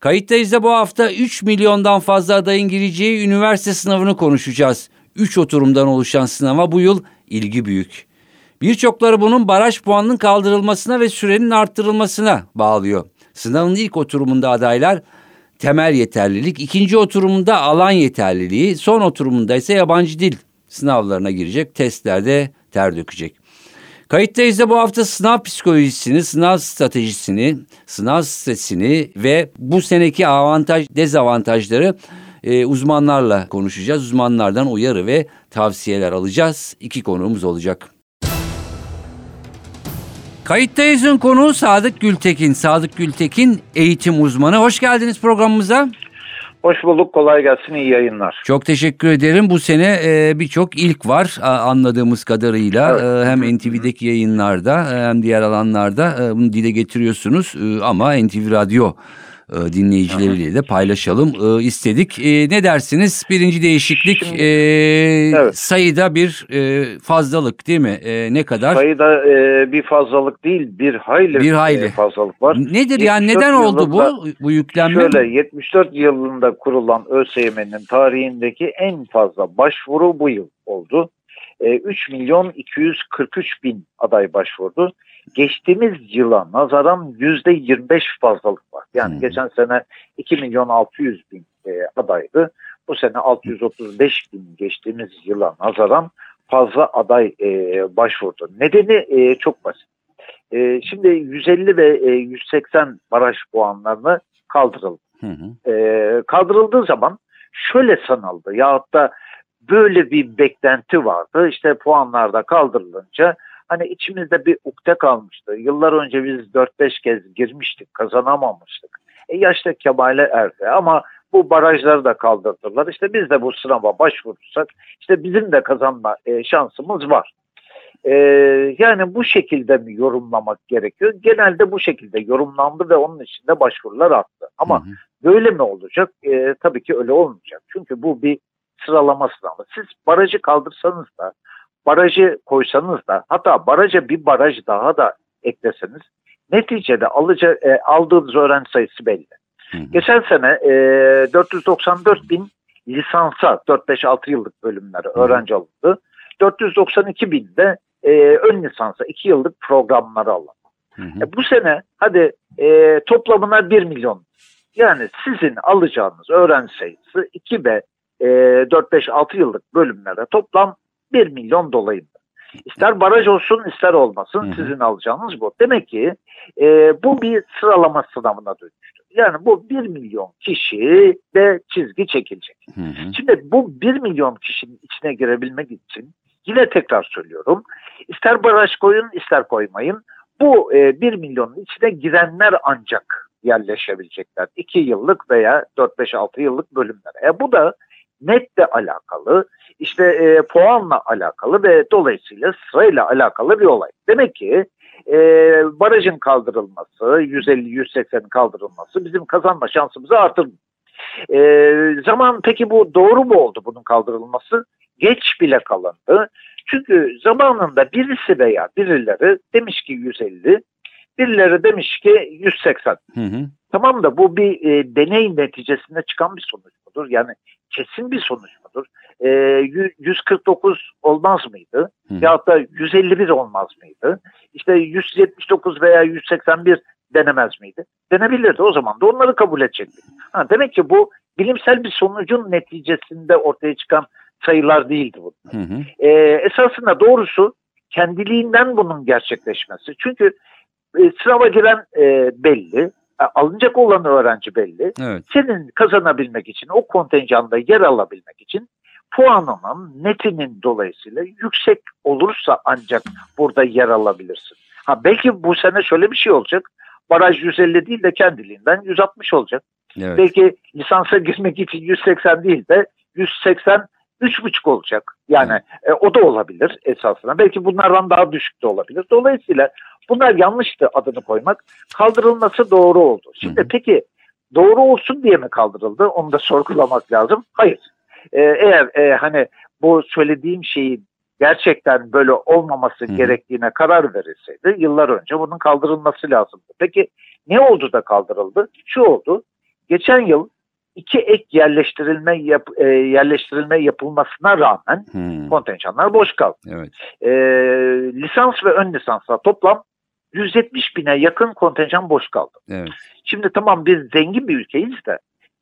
Kayıttayız da bu hafta 3 milyondan fazla adayın gireceği üniversite sınavını konuşacağız. 3 oturumdan oluşan sınava bu yıl ilgi büyük. Birçokları bunun baraj puanının kaldırılmasına ve sürenin arttırılmasına bağlıyor. Sınavın ilk oturumunda adaylar temel yeterlilik, ikinci oturumunda alan yeterliliği, son oturumunda ise yabancı dil sınavlarına girecek, testlerde ter dökecek. Kayıttayız da bu hafta sınav psikolojisini, sınav stratejisini, sınav stresini ve bu seneki avantaj, dezavantajları e, uzmanlarla konuşacağız. Uzmanlardan uyarı ve tavsiyeler alacağız. İki konuğumuz olacak. Kayıttayız'ın konuğu Sadık Gültekin. Sadık Gültekin eğitim uzmanı. Hoş geldiniz programımıza. Hoş bulduk. Kolay gelsin. İyi yayınlar. Çok teşekkür ederim. Bu sene e, birçok ilk var anladığımız kadarıyla. Evet. E, hem NTV'deki yayınlarda hem diğer alanlarda e, bunu dile getiriyorsunuz. E, ama NTV Radyo e, dinleyicileriyle de paylaşalım e, istedik. E, ne dersiniz? Birinci değişiklik Şimdi, evet. sayıda bir fazlalık değil mi? Ne kadar? Sayıda bir fazlalık değil, bir hayli, bir hayli. fazlalık var. Nedir yani neden oldu bu bu yüklenme? Şöyle 74 yılında kurulan ÖSYM'nin tarihindeki en fazla başvuru bu yıl oldu. 3 milyon 243 bin aday başvurdu geçtiğimiz yıla nazaran yüzde 25 fazlalık var. Yani hmm. geçen sene 2 milyon 600 bin e, adaydı. Bu sene 635 bin geçtiğimiz yıla nazaran fazla aday e, başvurdu. Nedeni e, çok basit. E, şimdi 150 ve e, 180 baraj puanlarını kaldırıldı. Hı hı. E, kaldırıldığı zaman şöyle sanıldı ya da böyle bir beklenti vardı. İşte puanlarda kaldırılınca hani içimizde bir ukde kalmıştı. Yıllar önce biz 4-5 kez girmiştik, kazanamamıştık. E yaşta kemale erdi ama bu barajları da kaldırdılar. İşte biz de bu sınava başvurursak işte bizim de kazanma e, şansımız var. E, yani bu şekilde mi yorumlamak gerekiyor? Genelde bu şekilde yorumlandı ve onun içinde başvurular arttı. Ama hı hı. böyle mi olacak? E, tabii ki öyle olmayacak. Çünkü bu bir sıralama sınavı. Siz barajı kaldırsanız da barajı koysanız da hatta baraja bir baraj daha da ekleseniz neticede alıcı, e, aldığınız öğrenci sayısı belli. Hı hı. Geçen sene e, 494 bin lisansa 4-5-6 yıllık bölümlere hı. öğrenci alındı. 492 bin de e, ön lisansa 2 yıllık programlara alındı. Hı hı. E, bu sene hadi e, toplamına 1 milyon. Yani sizin alacağınız öğrenci sayısı 2 ve e, 4-5-6 yıllık bölümlere toplam 1 milyon dolayında. İster baraj olsun ister olmasın Hı-hı. sizin alacağınız bu. Demek ki e, bu bir sıralama sınavına dönüştü. Yani bu 1 milyon kişi de çizgi çekilecek. Hı-hı. Şimdi bu 1 milyon kişinin içine girebilmek için yine tekrar söylüyorum. İster baraj koyun ister koymayın. Bu e, 1 milyonun içine girenler ancak yerleşebilecekler. 2 yıllık veya 4-5-6 yıllık bölümlere. E, bu da netle alakalı, işte e, puanla alakalı ve dolayısıyla sırayla alakalı bir olay. Demek ki e, barajın kaldırılması, 150-180'in kaldırılması bizim kazanma şansımızı artırdı. E, zaman peki bu doğru mu oldu bunun kaldırılması? Geç bile kalındı. Çünkü zamanında birisi veya birileri demiş ki 150, birileri demiş ki 180. Hı hı. Tamam da bu bir e, deney neticesinde çıkan bir sonuç mudur? Yani kesin bir sonuç mudur? E, 149 olmaz mıydı? Hı. Ya da 151 olmaz mıydı? İşte 179 veya 181 denemez miydi? Denebilirdi o zaman da onları kabul edecektik. Ha, demek ki bu bilimsel bir sonucun neticesinde ortaya çıkan sayılar değildi bunlar. Hı hı. E, esasında doğrusu kendiliğinden bunun gerçekleşmesi. Çünkü e, sınava giren e, belli, alınacak olan öğrenci belli. Evet. Senin kazanabilmek için, o kontenjanda yer alabilmek için puanının netinin dolayısıyla yüksek olursa ancak burada yer alabilirsin. Ha belki bu sene şöyle bir şey olacak. Baraj 150 değil de kendiliğinden 160 olacak. Evet. Belki lisansa girmek için 180 değil de 180 üç olacak. Yani e, o da olabilir esasında. Belki bunlardan daha düşük de olabilir. Dolayısıyla bunlar yanlıştı adını koymak. Kaldırılması doğru oldu. Şimdi peki doğru olsun diye mi kaldırıldı? Onu da sorgulamak lazım. Hayır. E, eğer e, hani bu söylediğim şeyin gerçekten böyle olmaması hı. gerektiğine karar verilseydi yıllar önce bunun kaldırılması lazımdı. Peki ne oldu da kaldırıldı? Şu oldu. Geçen yıl iki ek yerleştirilme yap, e, yerleştirilme yapılmasına rağmen Hmm, kontenjanlar boş kaldı. Evet. E, lisans ve ön lisansla toplam 170 bine yakın kontenjan boş kaldı. Evet. Şimdi tamam biz zengin bir ülkeyiz de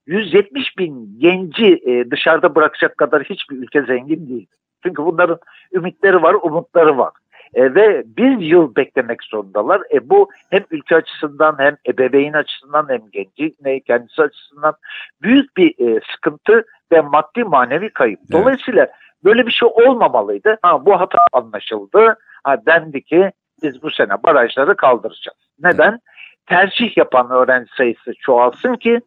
170 bin genci e, dışarıda bırakacak kadar hiçbir ülke zengin değil. Çünkü bunların ümitleri var, umutları var. E, ve bir yıl beklemek zorundalar. E, bu hem ülke açısından hem ebeveyn açısından hem genci ne kendisi açısından büyük bir e, sıkıntı ve maddi manevi kayıp. Evet. Dolayısıyla böyle bir şey olmamalıydı. Ha, bu hata anlaşıldı. Ha, dendi ki biz bu sene barajları kaldıracağız. Neden? Tercih yapan öğrenci sayısı çoğalsın ki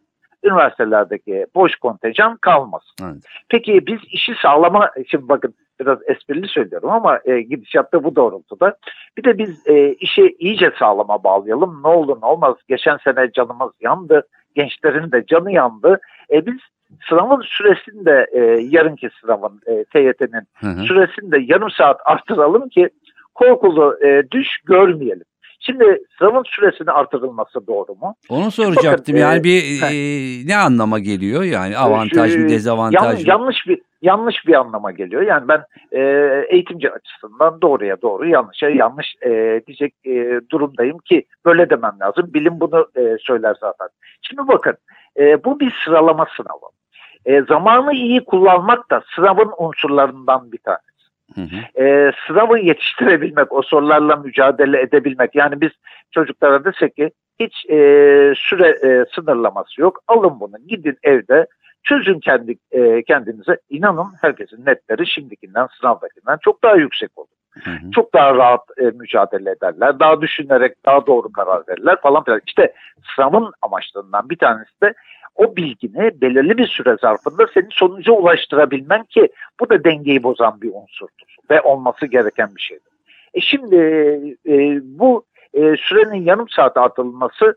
üniversitelerdeki boş kontenjan kalmasın. Evet. Peki biz işi sağlama, şimdi bakın biraz esprili söylüyorum ama e, gidişatta bu doğrultuda. Bir de biz e, işi iyice sağlama bağlayalım. Ne olur ne olmaz. Geçen sene canımız yandı. Gençlerin de canı yandı. E, biz sınavın süresini de e, yarınki sınavın e, TYT'nin süresini de yarım saat arttıralım ki korkulu e, düş görmeyelim. Şimdi sınavın süresini artırılması doğru mu? Onu soracaktım. Bakın, yani e, bir heh. e, ne anlama geliyor? Yani avantaj mı, Ee, dezavantaj Yan- mı? yanlış bir yanlış bir anlama geliyor. Yani ben e, eğitimci açısından doğruya doğru yanlışa yanlış e, diyecek e, durumdayım ki böyle demem lazım. Bilim bunu e, söyler zaten. Şimdi bakın e, bu bir sıralama sınavı. E, zamanı iyi kullanmak da sınavın unsurlarından bir tanesi. Hı hı. e, sınavı yetiştirebilmek, o sorularla mücadele edebilmek. Yani biz çocuklara desek ki hiç e, süre e, sınırlaması yok. Alın bunu, gidin evde çözün kendi e, kendinize. İnanın herkesin netleri şimdikinden, sınavdakinden çok daha yüksek olur. Hı hı. Çok daha rahat e, mücadele ederler. Daha düşünerek daha doğru karar verirler falan filan. İşte sınavın amaçlarından bir tanesi de o bilgini belirli bir süre zarfında senin sonuca ulaştırabilmen ki bu da dengeyi bozan bir unsurdur ve olması gereken bir şeydir. E şimdi e, bu e, sürenin yarım saat artırılması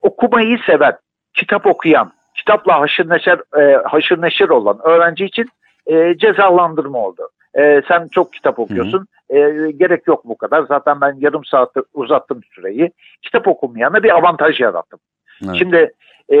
okumayı seven, kitap okuyan, kitapla haşır neşir, e, haşır neşir olan öğrenci için e, cezalandırma oldu. E, sen çok kitap okuyorsun, e, gerek yok bu kadar. Zaten ben yarım saati uzattım süreyi. Kitap okumayana bir avantaj yarattım. Evet. Şimdi e,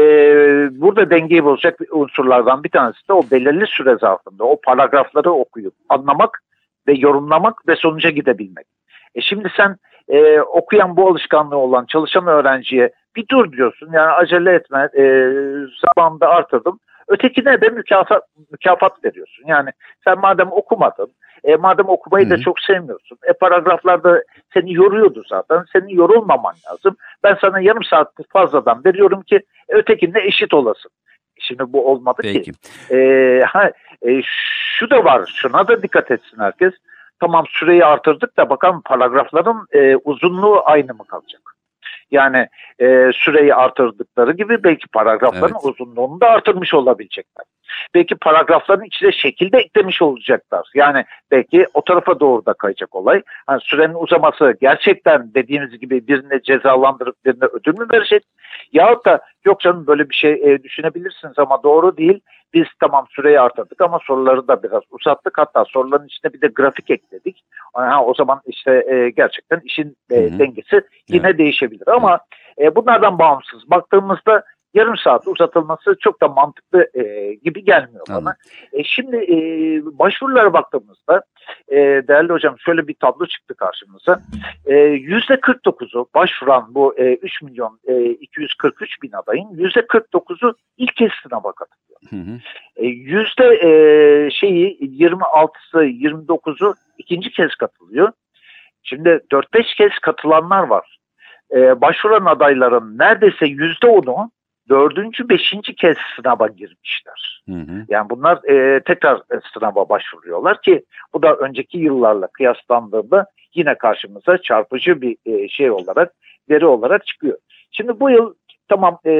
burada dengeyi bozacak unsurlardan bir tanesi de o belirli süre zarfında o paragrafları okuyup anlamak ve yorumlamak ve sonuca gidebilmek. E şimdi sen e, okuyan bu alışkanlığı olan çalışan öğrenciye bir dur diyorsun yani acele etme e, zamanında artırdım. Ötekine de mükafat, mükafat veriyorsun. Yani sen madem okumadın, e, madem okumayı Hı da çok sevmiyorsun, e, paragraflarda seni yoruyordu zaten, senin yorulmaman lazım. Ben sana yarım saat fazladan veriyorum ki ötekinde eşit olasın. Şimdi bu olmadı ki. Peki. Ee, ha, e, şu da var, şuna da dikkat etsin herkes. Tamam süreyi artırdık da bakalım paragrafların e, uzunluğu aynı mı kalacak? Yani e, süreyi artırdıkları gibi belki paragrafların Evet. uzunluğunu da artırmış olabilecekler. Belki paragrafların içine şekilde eklemiş olacaklar. Yani belki o tarafa doğru da kayacak olay. Hani sürenin uzaması gerçekten dediğimiz gibi birini cezalandırıp birine ödül mü verecek? Yahut da yok canım böyle bir şey e, düşünebilirsiniz ama doğru değil. Biz tamam süreyi artırdık ama soruları da biraz uzattık. Hatta soruların içine bir de grafik ekledik. Ha, o zaman işte e, gerçekten işin e, dengesi yine değişebilir. Ama e, bunlardan bağımsız baktığımızda yarım saat uzatılması çok da mantıklı e, gibi gelmiyor bana. Anladım. E, şimdi e, başvurulara baktığımızda e, değerli hocam şöyle bir tablo çıktı karşımıza. E, Yüzde 49'u başvuran bu e, 3 milyon e, 243 bin adayın yüzde 49'u ilk kez sınava katılıyor. Hı hı. E, Yüzde e, şeyi 26'sı 29'u ikinci kez katılıyor. Şimdi 4-5 kez katılanlar var. E, başvuran adayların neredeyse yüzde onu dördüncü, beşinci kez sınava girmişler. Hı hı. Yani bunlar e, tekrar e, sınava başvuruyorlar ki bu da önceki yıllarla kıyaslandığında yine karşımıza çarpıcı bir e, şey olarak, veri olarak çıkıyor. Şimdi bu yıl tamam e,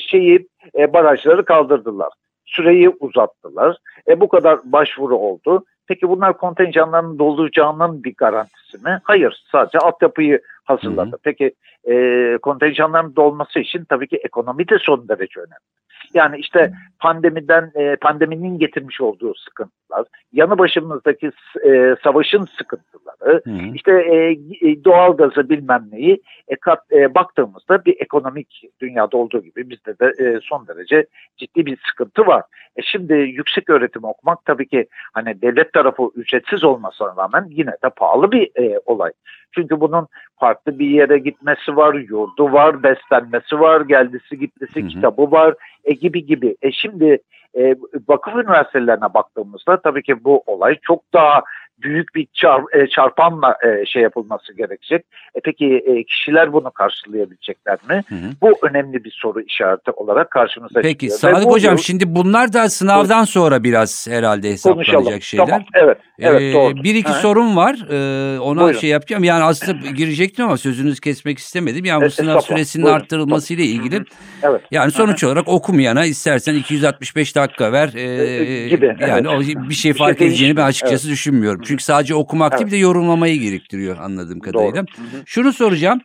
şeyi e, barajları kaldırdılar. Süreyi uzattılar. E, bu kadar başvuru oldu. Peki bunlar kontenjanların dolacağının bir garantisi mi? Hayır. Sadece altyapıyı hazırladı. Hı hı. Peki e, kontenjanların dolması için tabii ki ekonomi de son derece önemli. Yani işte pandemiden e, pandeminin getirmiş olduğu sıkıntılar, yanı başımızdaki e, savaşın sıkıntıları, Hı hı. işte e, e, doğalgazı bilmem neyi e, kat, e, baktığımızda bir ekonomik dünyada olduğu gibi bizde de e, son derece ciddi bir sıkıntı var. E şimdi yüksek öğretim okumak tabii ki hani devlet tarafı ücretsiz olmasına rağmen yine de pahalı bir e, olay. Çünkü bunun farklı bir yere gitmesi var, yurdu var, beslenmesi var, geldisi Hı hı. kitabı var e, gibi gibi. E şimdi e, vakıf üniversitelerine baktığımızda tabii ki bu olay çok daha büyük bir çar, e, çarpanla e, şey yapılması gerekecek. E, peki e, kişiler bunu karşılayabilecekler mi? Hı hı. Bu önemli bir soru işareti olarak karşımıza Peki çıkıyor. Ve Sadık bu Hocam şimdi bunlar da sınavdan sonra biraz herhalde hesaplanacak konuşalım. şeyler. Tamam, evet, evet Ee, doğru. bir iki Hı. sorum var. Ee, ona Buyurun. şey yapacağım. Yani aslında girecektim ama sözünüzü kesmek istemedim. Yani bu E, sınav süresinin Buyurun. arttırılması ile ilgili. Hı hı. Evet. Yani sonuç olarak okumayana istersen 265 dakika ver. ee, E, gibi, Yani evet. o bir şey Bir fark şey edeceğini ben açıkçası düşünmüyorum. Çünkü sadece okumak değil Evet. bir de yorumlamayı gerektiriyor anladığım kadarıyla. Doğru. Hı hı. Şunu soracağım.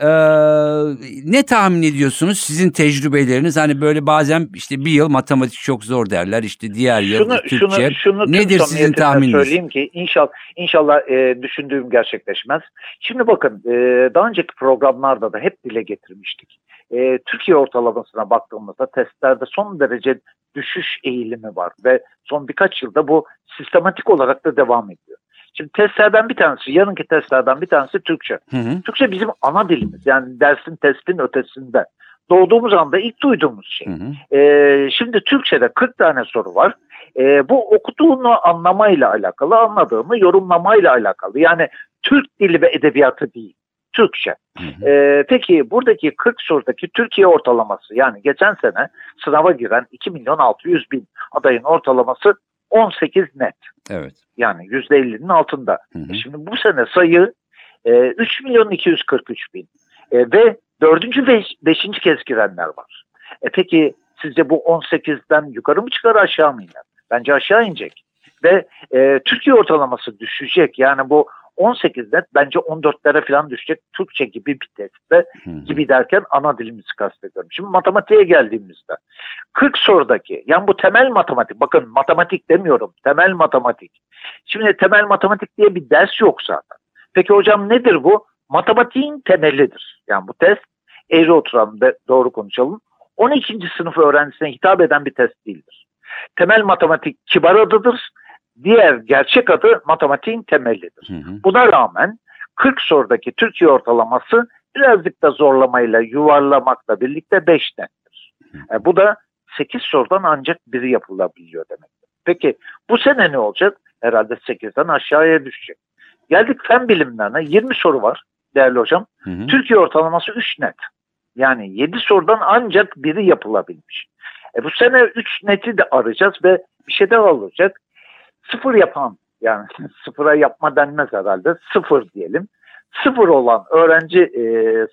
Ee, ne tahmin ediyorsunuz sizin tecrübeleriniz? Hani böyle bazen işte bir yıl matematik çok zor derler. işte diğer yıl Şunu, Türkçe. şunu, şunu Nedir sizin tahmininiz? söyleyeyim ki inşallah, inşallah e, düşündüğüm gerçekleşmez. Şimdi bakın e, daha önceki programlarda da hep dile getirmiştik. E, Türkiye ortalamasına baktığımızda testlerde son derece düşüş eğilimi var ve son birkaç yılda bu sistematik olarak da devam ediyor. Şimdi testlerden bir tanesi, yarınki testlerden bir tanesi Türkçe. Hı hı. Türkçe bizim ana dilimiz. Yani dersin testin ötesinde. Doğduğumuz anda ilk duyduğumuz şey. Hı hı. Ee, şimdi Türkçe'de 40 tane soru var. Ee, bu okuduğunu anlamayla alakalı, anladığını yorumlamayla alakalı. Yani Türk dili ve edebiyatı değil. Türkçe. Hı hı. Ee, peki buradaki 40 sorudaki Türkiye ortalaması yani geçen sene sınava giren 2 milyon 600 bin adayın ortalaması 18 net. Evet. Yani %50'nin altında. Hı hı. Şimdi bu sene sayı e, 3 milyon 243 bin E, ve dördüncü ve beşinci kez girenler var. E peki sizce bu 18'den yukarı mı çıkar aşağı mı iner? Bence aşağı inecek. Ve e, Türkiye ortalaması düşecek. Yani bu 18'den bence 14'lere falan düşecek. Türkçe gibi bir testte gibi derken ana dilimizi kastediyorum. Şimdi matematiğe geldiğimizde 40 sorudaki yani bu temel matematik bakın matematik demiyorum temel matematik. Şimdi temel matematik diye bir ders yok zaten. Peki hocam nedir bu? Matematiğin temelidir. Yani bu test eğri oturalım da doğru konuşalım. 12. sınıf öğrencisine hitap eden bir test değildir. Temel matematik kibar adıdır. Diğer gerçek adı matematiğin temelidir. Hı hı. Buna rağmen 40 sorudaki Türkiye ortalaması birazcık da zorlamayla yuvarlamakla birlikte 5 nettir. E, bu da 8 sorudan ancak biri yapılabiliyor demektir. Peki bu sene ne olacak? Herhalde 8'den aşağıya düşecek. Geldik fen bilimlerine 20 soru var değerli hocam. Hı hı. Türkiye ortalaması 3 net. Yani 7 sorudan ancak biri yapılabilmiş. E bu sene 3 neti de arayacağız ve bir şey daha olacak. Sıfır yapan yani sıfıra yapma denmez herhalde sıfır diyelim. Sıfır olan öğrenci e,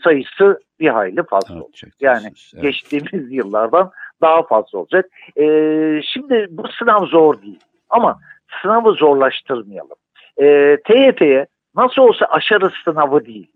sayısı bir hayli fazla olacak. Artacak Yani. Evet. Geçtiğimiz yıllardan daha fazla olacak. E, şimdi bu sınav zor değil ama sınavı zorlaştırmayalım. E, TYT'ye nasıl olsa aşarı sınavı değil.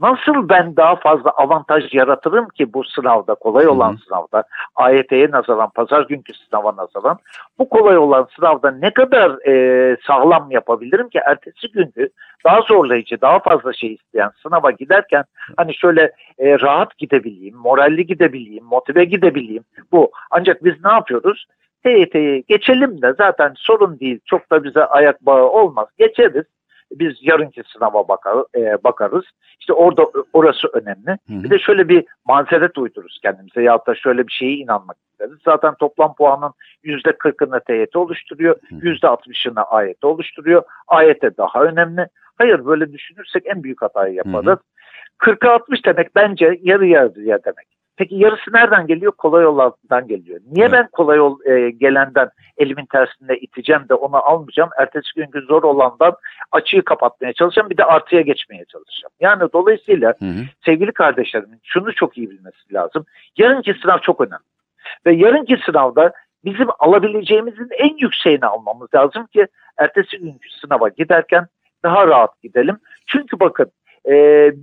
Nasıl ben daha fazla avantaj yaratırım ki bu sınavda, kolay olan Hı sınavda, AYT'ye nazaran, pazar günkü sınava nazaran bu kolay olan sınavda ne kadar e, sağlam yapabilirim ki ertesi günkü daha zorlayıcı, daha fazla şey isteyen sınava giderken hani şöyle e, rahat gidebileyim, moralli gidebileyim, motive gidebileyim bu. Ancak biz ne yapıyoruz? TYT'yi geçelim de zaten sorun değil, çok da bize ayak bağı olmaz, geçeriz. Biz yarınki sınava bakar, e, bakarız. İşte orada orası önemli. Hı hı. Bir de şöyle bir mazeret uydururuz kendimize ya da şöyle bir şeye inanmak isteriz. Zaten toplam puanın yüzde 40'ını TYT oluşturuyor, Hı hı. yüzde 60'ını AYT oluşturuyor. AYT daha önemli. Hayır böyle düşünürsek en büyük hatayı yaparız. 40'a 60 demek bence yarı yarıya demek. Peki yarısı nereden geliyor? Kolay yollardan geliyor. Niye Evet. ben kolay yol e, gelenden elimin tersinde iteceğim de onu almayacağım? Ertesi günkü zor olandan açığı kapatmaya çalışacağım. Bir de artıya geçmeye çalışacağım. Yani dolayısıyla Hı hı. sevgili kardeşlerimin şunu çok iyi bilmesi lazım. Yarınki sınav çok önemli. Ve yarınki sınavda bizim alabileceğimizin en yükseğini almamız lazım ki ertesi günkü sınava giderken daha rahat gidelim. Çünkü bakın e,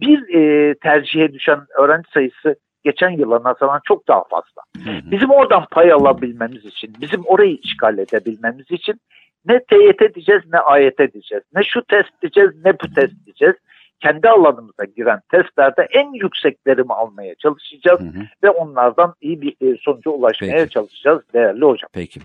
bir e, tercihe düşen öğrenci sayısı geçen yıla nazaran çok daha fazla. Bizim oradan pay alabilmemiz için, bizim orayı işgal edebilmemiz için ne TYT diyeceğiz ne AYT diyeceğiz. Ne şu test diyeceğiz ne bu test diyeceğiz. Kendi alanımıza giren testlerde en yükseklerimi almaya çalışacağız Hı hı. ve onlardan iyi bir e, sonuca ulaşmaya Peki. çalışacağız değerli hocam. Peki.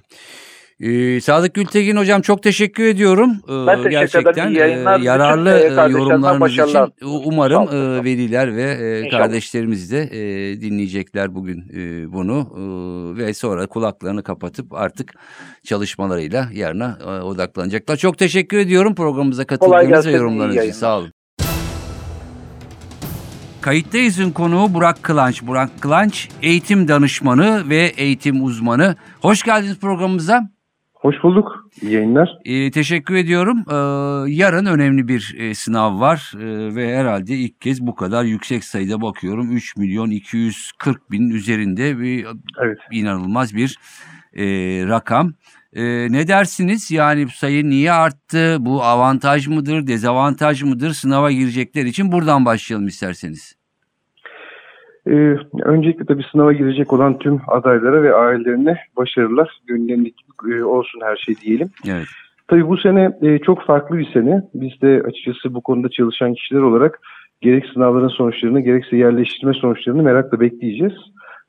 Ee, Sadık Gültekin hocam çok teşekkür ediyorum. Ee, Ben teşekkür gerçekten ederim. Yararlı e, yorumlarınız için umarım e, veliler ve e, İnşallah. kardeşlerimiz de e, dinleyecekler bugün e, bunu e, ve sonra kulaklarını kapatıp artık çalışmalarıyla yarına e, odaklanacaklar. Çok teşekkür ediyorum programımıza katıldığınız ve yorumlarınız için. Sağ olun. Kayıttayız'ın konuğu Burak Kılanç. Burak Kılanç eğitim danışmanı ve eğitim uzmanı. Hoş geldiniz programımıza. Hoş bulduk. İyi yayınlar. Ee, teşekkür ediyorum. Ee, yarın önemli bir e, sınav var Ee, ve herhalde ilk kez bu kadar yüksek sayıda bakıyorum. 3 milyon 240 bin üzerinde bir Evet. inanılmaz bir e, rakam. E, ne dersiniz? Yani sayı niye arttı? Bu avantaj mıdır, dezavantaj mıdır sınava girecekler için? Buradan başlayalım isterseniz. Ee, öncelikle tabii sınava girecek olan tüm adaylara ve ailelerine başarılar. Gönüllerindeki e, olsun her şey diyelim. Evet. Tabii bu sene e, çok farklı bir sene. Biz de açıkçası bu konuda çalışan kişiler olarak gerek sınavların sonuçlarını gerekse yerleştirme sonuçlarını merakla bekleyeceğiz.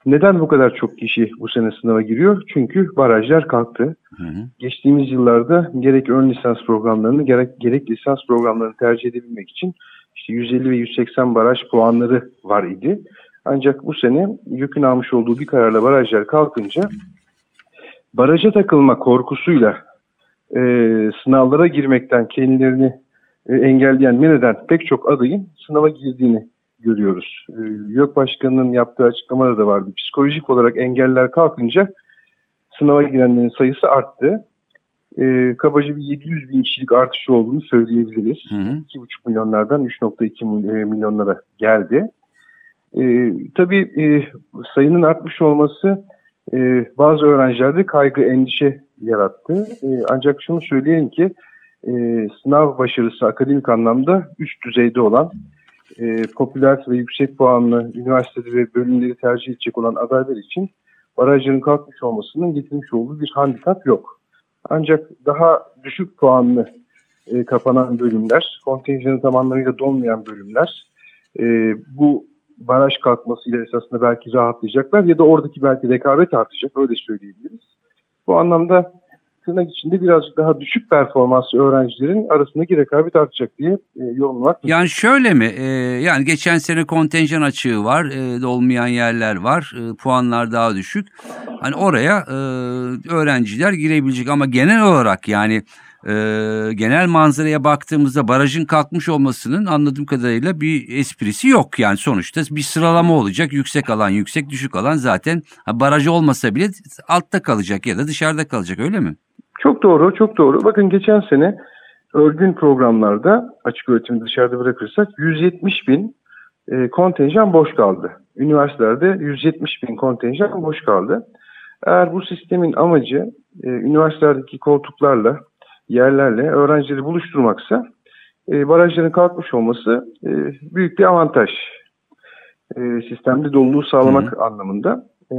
Neden bu kadar çok kişi bu sene sınava giriyor? Çünkü barajlar kalktı. Hı hı. Geçtiğimiz yıllarda gerek ön lisans programlarını gerek, gerek lisans programlarını tercih edebilmek için işte 150 ve 180 baraj puanları var idi. Ancak bu sene YÖK'ün almış olduğu bir kararla barajlar kalkınca baraja takılma korkusuyla e, sınavlara girmekten kendilerini e, engelleyen meneden pek çok adayın sınava girdiğini görüyoruz. E, YÖK Başkanı'nın yaptığı açıklamada da vardı. Psikolojik olarak engeller kalkınca sınava girenlerin sayısı arttı. E, kabaca bir 700 bin kişilik artış olduğunu söyleyebiliriz. Hı hı. 2,5 milyonlardan 3,2 mil- e, milyonlara geldi. E, tabii e, sayının artmış olması e, bazı öğrencilerde kaygı, endişe yarattı. E, ancak şunu söyleyelim ki e, sınav başarısı akademik anlamda üst düzeyde olan, e, popüler ve yüksek puanlı üniversitede ve bölümleri tercih edecek olan adaylar için barajların kalkmış olmasının getirmiş olduğu bir handikap yok. Ancak daha düşük puanlı e, kapanan bölümler, kontenjanı tam dolmayan bölümler e, bu baraj kalkmasıyla esasında belki rahatlayacaklar ya da oradaki belki rekabet artacak öyle söyleyebiliriz. Bu anlamda tırnak içinde birazcık daha düşük performanslı öğrencilerin arasındaki rekabet artacak diye e, yorumlamak Yani şöyle mi? Ee, yani geçen sene kontenjan açığı var, e, dolmayan yerler var, e, puanlar daha düşük. Hani oraya e, öğrenciler girebilecek ama genel olarak yani e, genel manzaraya baktığımızda barajın kalkmış olmasının anladığım kadarıyla bir esprisi yok. Yani sonuçta bir sıralama olacak. Yüksek alan, yüksek düşük alan zaten baraj olmasa bile altta kalacak ya da dışarıda kalacak öyle mi? Çok doğru, çok doğru. Bakın geçen sene örgün programlarda açık öğretimi dışarıda bırakırsak 170 bin e, kontenjan boş kaldı. Üniversitelerde 170 bin kontenjan boş kaldı. Eğer bu sistemin amacı e, üniversitelerdeki koltuklarla, yerlerle öğrencileri buluşturmaksa e, barajların kalkmış olması e, büyük bir avantaj. E, sistemde doluluğu sağlamak anlamında. E,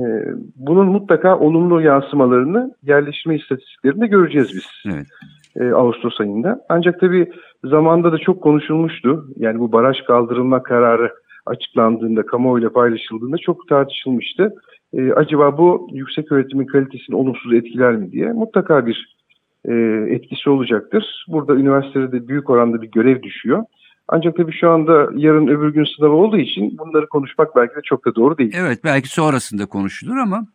bunun mutlaka olumlu yansımalarını yerleştirme istatistiklerinde göreceğiz biz Evet. e, Ağustos ayında. Ancak tabii zamanda da çok konuşulmuştu. Yani bu baraj kaldırılma kararı açıklandığında, kamuoyuyla paylaşıldığında çok tartışılmıştı. E, acaba bu yüksek öğretimin kalitesini olumsuz etkiler mi diye mutlaka bir e, etkisi olacaktır. Burada üniversitede büyük oranda bir görev düşüyor. Ancak tabii şu anda yarın öbür gün sınavı olduğu için bunları konuşmak belki de çok da doğru değil. Evet belki sonrasında konuşulur ama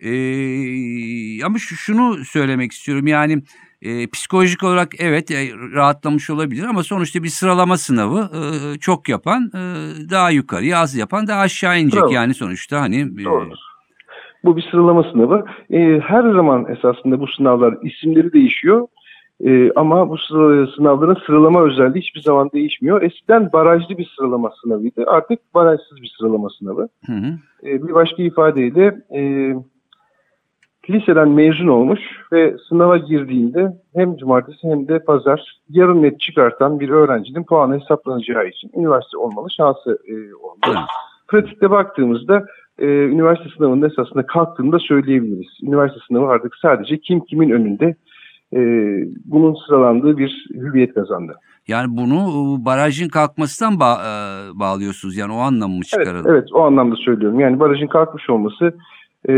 e, ama şu, şunu söylemek istiyorum yani e, psikolojik olarak evet e, rahatlamış olabilir ama sonuçta bir sıralama sınavı e, çok yapan e, daha yukarıya az yapan daha aşağı inecek Bravo. yani sonuçta hani e, Doğru. Bu bir sıralama sınavı. Ee, her zaman esasında bu sınavlar isimleri değişiyor. Ee, ama bu sınavların sıralama özelliği hiçbir zaman değişmiyor. Eskiden barajlı bir sıralama sınavıydı. Artık barajsız bir sıralama sınavı. hı hı, Ee, bir başka ifadeyle e, liseden mezun olmuş ve sınava girdiğinde hem cumartesi hem de pazar yarım net çıkartan bir öğrencinin puanı hesaplanacağı için üniversite olmalı şansı e, oldu. Evet. Pratikte baktığımızda e, üniversite sınavının esasında kalktığını da söyleyebiliriz. Üniversite sınavı artık sadece kim kimin önünde e, bunun sıralandığı bir hüviyet kazandı. Yani bunu e, barajın kalkmasından ba- e, bağlıyorsunuz. Yani o anlamı mı Evet, çıkaralım? evet o anlamda söylüyorum. Yani barajın kalkmış olması e,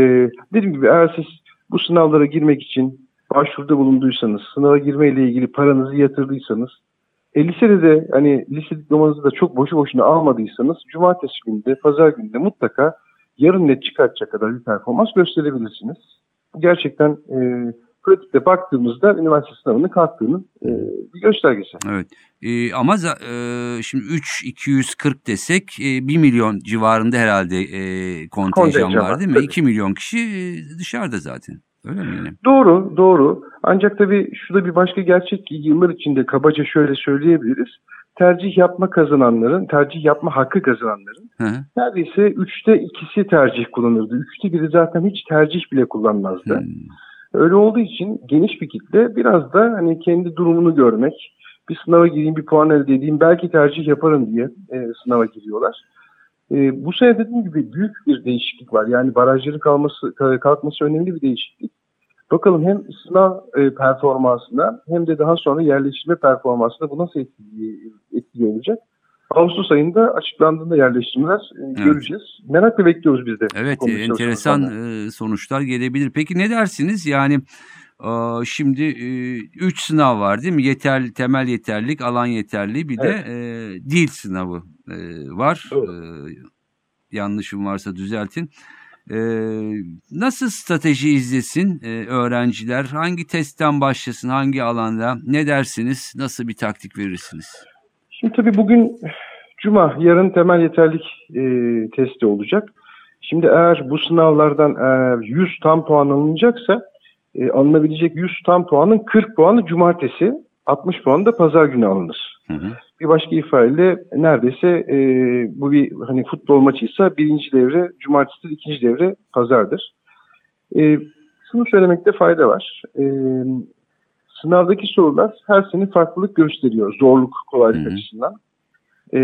dediğim gibi eğer siz bu sınavlara girmek için başvuruda bulunduysanız, sınava girme ile ilgili paranızı yatırdıysanız, e, lisede de hani lise diplomanızı da çok boşu boşuna almadıysanız cumartesi günde, pazar günde mutlaka yarım net çıkartacak kadar bir performans gösterebilirsiniz. Gerçekten e, pratikte baktığımızda üniversite sınavının kalktığının e, bir göstergesi. Evet. E, ama e, şimdi 3 240 desek e, 1 milyon civarında herhalde e, kontenjan Kontenjan var değil mi? tabii. 2 milyon kişi e, dışarıda zaten. Öyle mi? Doğru, doğru. Ancak tabii şurada bir başka gerçek ki yıllar içinde kabaca şöyle söyleyebiliriz. Tercih yapma kazananların, tercih yapma hakkı kazananların Hı hı. neredeyse üçte ikisi tercih kullanırdı. Üçte biri zaten hiç tercih bile kullanmazdı. Hmm. Öyle olduğu için geniş bir kitle biraz da hani kendi durumunu görmek, bir sınava gireyim, bir puan elde edeyim, belki tercih yaparım diye e, sınava giriyorlar. E, bu sene dediğim gibi büyük bir değişiklik var. Yani barajların kalması, kalkması önemli bir değişiklik. Bakalım hem sınav e, performansına hem de daha sonra yerleştirme performansına bu nasıl etkili olacak? Ağustos ayında açıklandığında yerleştirmeler e, göreceğiz. Merakla bekliyoruz biz de. Evet e, enteresan e, sonuçlar gelebilir. Peki ne dersiniz? Yani e, şimdi 3 sınav var değil mi? Yeterli, temel yeterlilik, alan yeterli bir de e, dil sınavı e, var. Doğru. E, yanlışım varsa düzeltin. E, nasıl strateji izlesin e, öğrenciler? Hangi testten başlasın? Hangi alanda? Ne dersiniz? Nasıl bir taktik verirsiniz? Şimdi tabii bugün Cuma, yarın temel yeterlik e, testi olacak. Şimdi eğer bu sınavlardan eğer 100 tam puan alınacaksa e, alınabilecek 100 tam puanın 40 puanı cumartesi, 60 puanı da pazar günü alınır. Hı hı. Bir başka ifadeyle neredeyse e, bu bir hani futbol maçıysa birinci devre cumartesidir, ikinci devre pazardır. E, şunu söylemekte fayda var. E, sınavdaki sorular her sene farklılık gösteriyor zorluk kolaylık Hı hı. açısından. E,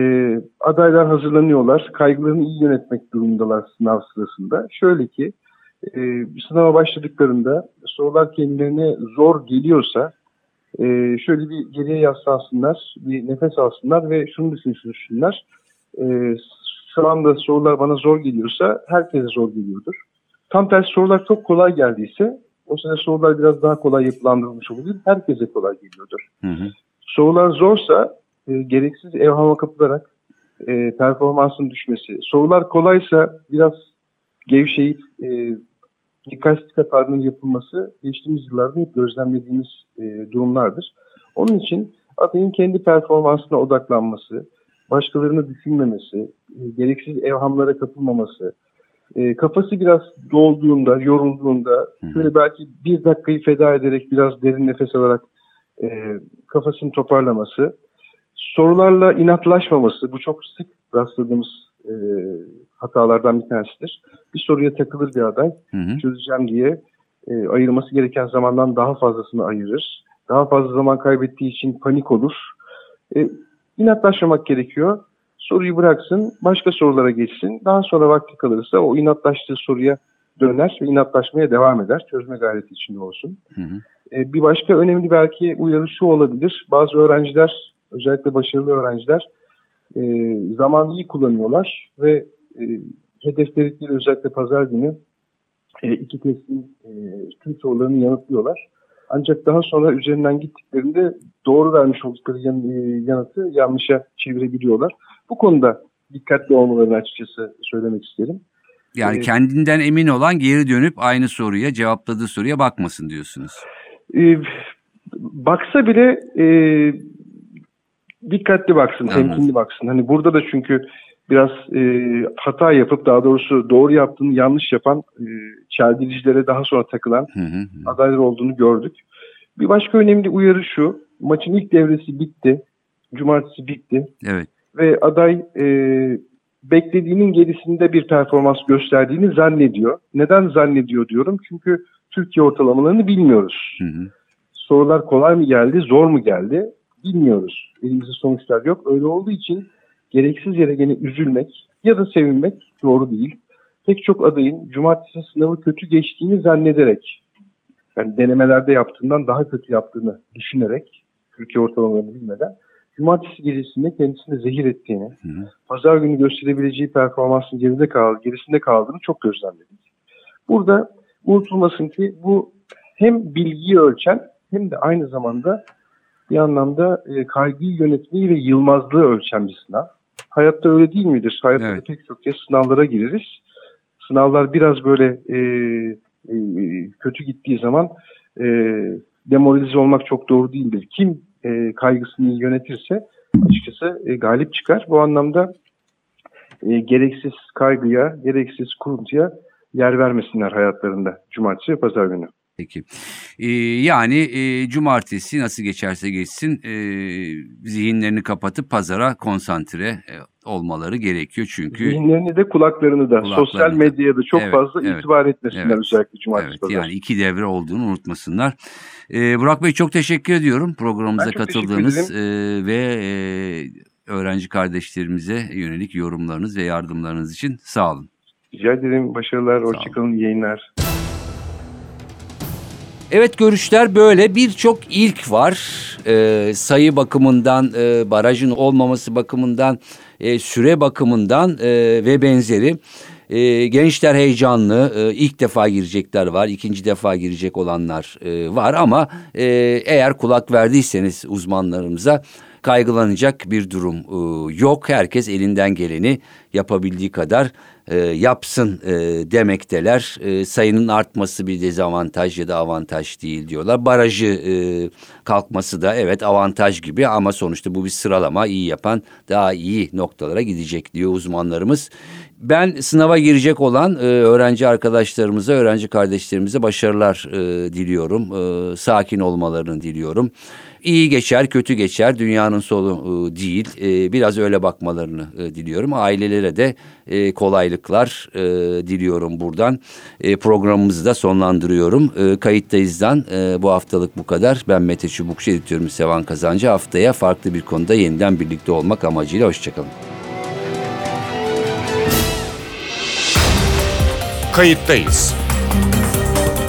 adaylar hazırlanıyorlar, kaygılarını iyi yönetmek durumundalar sınav sırasında. Şöyle ki e, sınava başladıklarında sorular kendilerine zor geliyorsa e, şöyle bir geriye yaslansınlar, bir nefes alsınlar ve şunu düşünsünler. E, şu anda sorular bana zor geliyorsa herkese zor geliyordur. Tam tersi sorular çok kolay geldiyse o sene sorular biraz daha kolay yapılandırılmış olabilir. Herkese kolay geliyordur. Hı hı. Sorular zorsa e, gereksiz evhama kapılarak e, performansın düşmesi. Sorular kolaysa biraz gevşeyip e, dikkatsizlik hatalarının yapılması geçtiğimiz yıllarda hep gözlemlediğimiz e, durumlardır. Onun için adayın kendi performansına odaklanması, başkalarını düşünmemesi, e, gereksiz evhamlara kapılmaması, e, kafası biraz dolduğunda, yorulduğunda şöyle belki bir dakikayı feda ederek biraz derin nefes alarak e, kafasını toparlaması, sorularla inatlaşmaması, bu çok sık rastladığımız e, hatalardan bir tanesidir. Bir soruya takılır bir aday, Hı hı. çözeceğim diye e, ayırması gereken zamandan daha fazlasını ayırır. Daha fazla zaman kaybettiği için panik olur. E, inatlaşmamak gerekiyor. Soruyu bıraksın, başka sorulara geçsin. Daha sonra vakti kalırsa o inatlaştığı soruya döner ve inatlaşmaya devam eder. Çözme gayreti içinde olsun. Hı hı. E, bir başka önemli belki uyarı şu olabilir. Bazı öğrenciler, özellikle başarılı öğrenciler e, zamanı iyi kullanıyorlar ve e, hedefledikleri özellikle pazar günü e, iki testin e, tüm sorularını yanıtlıyorlar. Ancak daha sonra üzerinden gittiklerinde doğru vermiş oldukları yan- e, yanıtı yanlışa çevirebiliyorlar. Bu konuda dikkatli olmalarını açıkçası söylemek isterim. Yani Ee, kendinden emin olan geri dönüp aynı soruya cevapladığı soruya bakmasın diyorsunuz. E, baksa bile e, dikkatli baksın, temkinli baksın. Hani burada da çünkü biraz e, hata yapıp daha doğrusu doğru yaptığını yanlış yapan e, çeldiricilere daha sonra takılan Hı hı hı. adaylar olduğunu gördük. Bir başka önemli uyarı şu. Maçın ilk devresi bitti. Cumartesi bitti. Evet. Ve aday e, beklediğinin gerisinde bir performans gösterdiğini zannediyor. Neden zannediyor diyorum? Çünkü Türkiye ortalamalarını bilmiyoruz. Hı hı. Sorular kolay mı geldi, zor mu geldi bilmiyoruz. Elimizde sonuçlar yok. Öyle olduğu için gereksiz yere gene üzülmek ya da sevinmek doğru değil. Pek çok adayın cumartesi sınavı kötü geçtiğini zannederek, yani denemelerde yaptığından daha kötü yaptığını düşünerek, Türkiye ortalamalarını bilmeden, cumartesi gecesinde kendisini zehir ettiğini, Hı hı. pazar günü gösterebileceği performansın geride kaldı, gerisinde kaldığını çok gözlemledik. Burada unutulmasın ki bu hem bilgiyi ölçen hem de aynı zamanda bir anlamda e, kaygıyı yönetmeyi ve yılmazlığı ölçen bir sınav. Hayatta öyle değil midir? Hayatta Evet. pek çok kez sınavlara gireriz. Sınavlar biraz böyle e, e, kötü gittiği zaman e, demoralize olmak çok doğru değildir. Kim e, kaygısını yönetirse açıkçası e, galip çıkar. Bu anlamda e, gereksiz kaygıya, gereksiz kuruntuya yer vermesinler hayatlarında cumartesi ve pazar günü. Peki. Ee, yani e, cumartesi nasıl geçerse geçsin e, zihinlerini kapatıp pazara konsantre e, olmaları gerekiyor çünkü Zihinlerini de kulaklarını da Kulaklarını sosyal da. medyaya da çok Evet, fazla evet, itibar etmesinler evet, özellikle cumartesi evet pazar. yani iki devre olduğunu unutmasınlar. Ee, Burak Bey çok teşekkür ediyorum programımıza katıldığınız e, ve e, öğrenci kardeşlerimize yönelik yorumlarınız ve yardımlarınız için sağ olun. Rica ederim. Başarılar, hoşçakalın, yayınlar. Evet görüşler böyle birçok ilk var Ee, sayı bakımından e, barajın olmaması bakımından e, süre bakımından e, ve benzeri. E, gençler heyecanlı e, ilk defa girecekler var ikinci defa girecek olanlar e, var ama e, eğer kulak verdiyseniz uzmanlarımıza kaygılanacak bir durum e, yok. Herkes elinden geleni yapabildiği kadar e, yapsın e, demekteler. E, sayının artması bir dezavantaj ya da avantaj değil diyorlar. Barajı e, kalkması da evet avantaj gibi ama sonuçta bu bir sıralama iyi yapan daha iyi noktalara gidecek diyor uzmanlarımız. Ben sınava girecek olan e, öğrenci arkadaşlarımıza, öğrenci kardeşlerimize başarılar e, diliyorum. E, sakin olmalarını diliyorum. İyi geçer, kötü geçer. Dünyanın sonu e, değil. E, biraz öyle bakmalarını e, diliyorum. Ailelere de kolaylıklar diliyorum buradan. Programımızı da sonlandırıyorum. Kayıttayızdan bu haftalık bu kadar. Ben Mete Çubukçu, editörüm Sevan Kazancı. Haftaya farklı bir konuda yeniden birlikte olmak amacıyla hoşçakalın. Kayıttayız.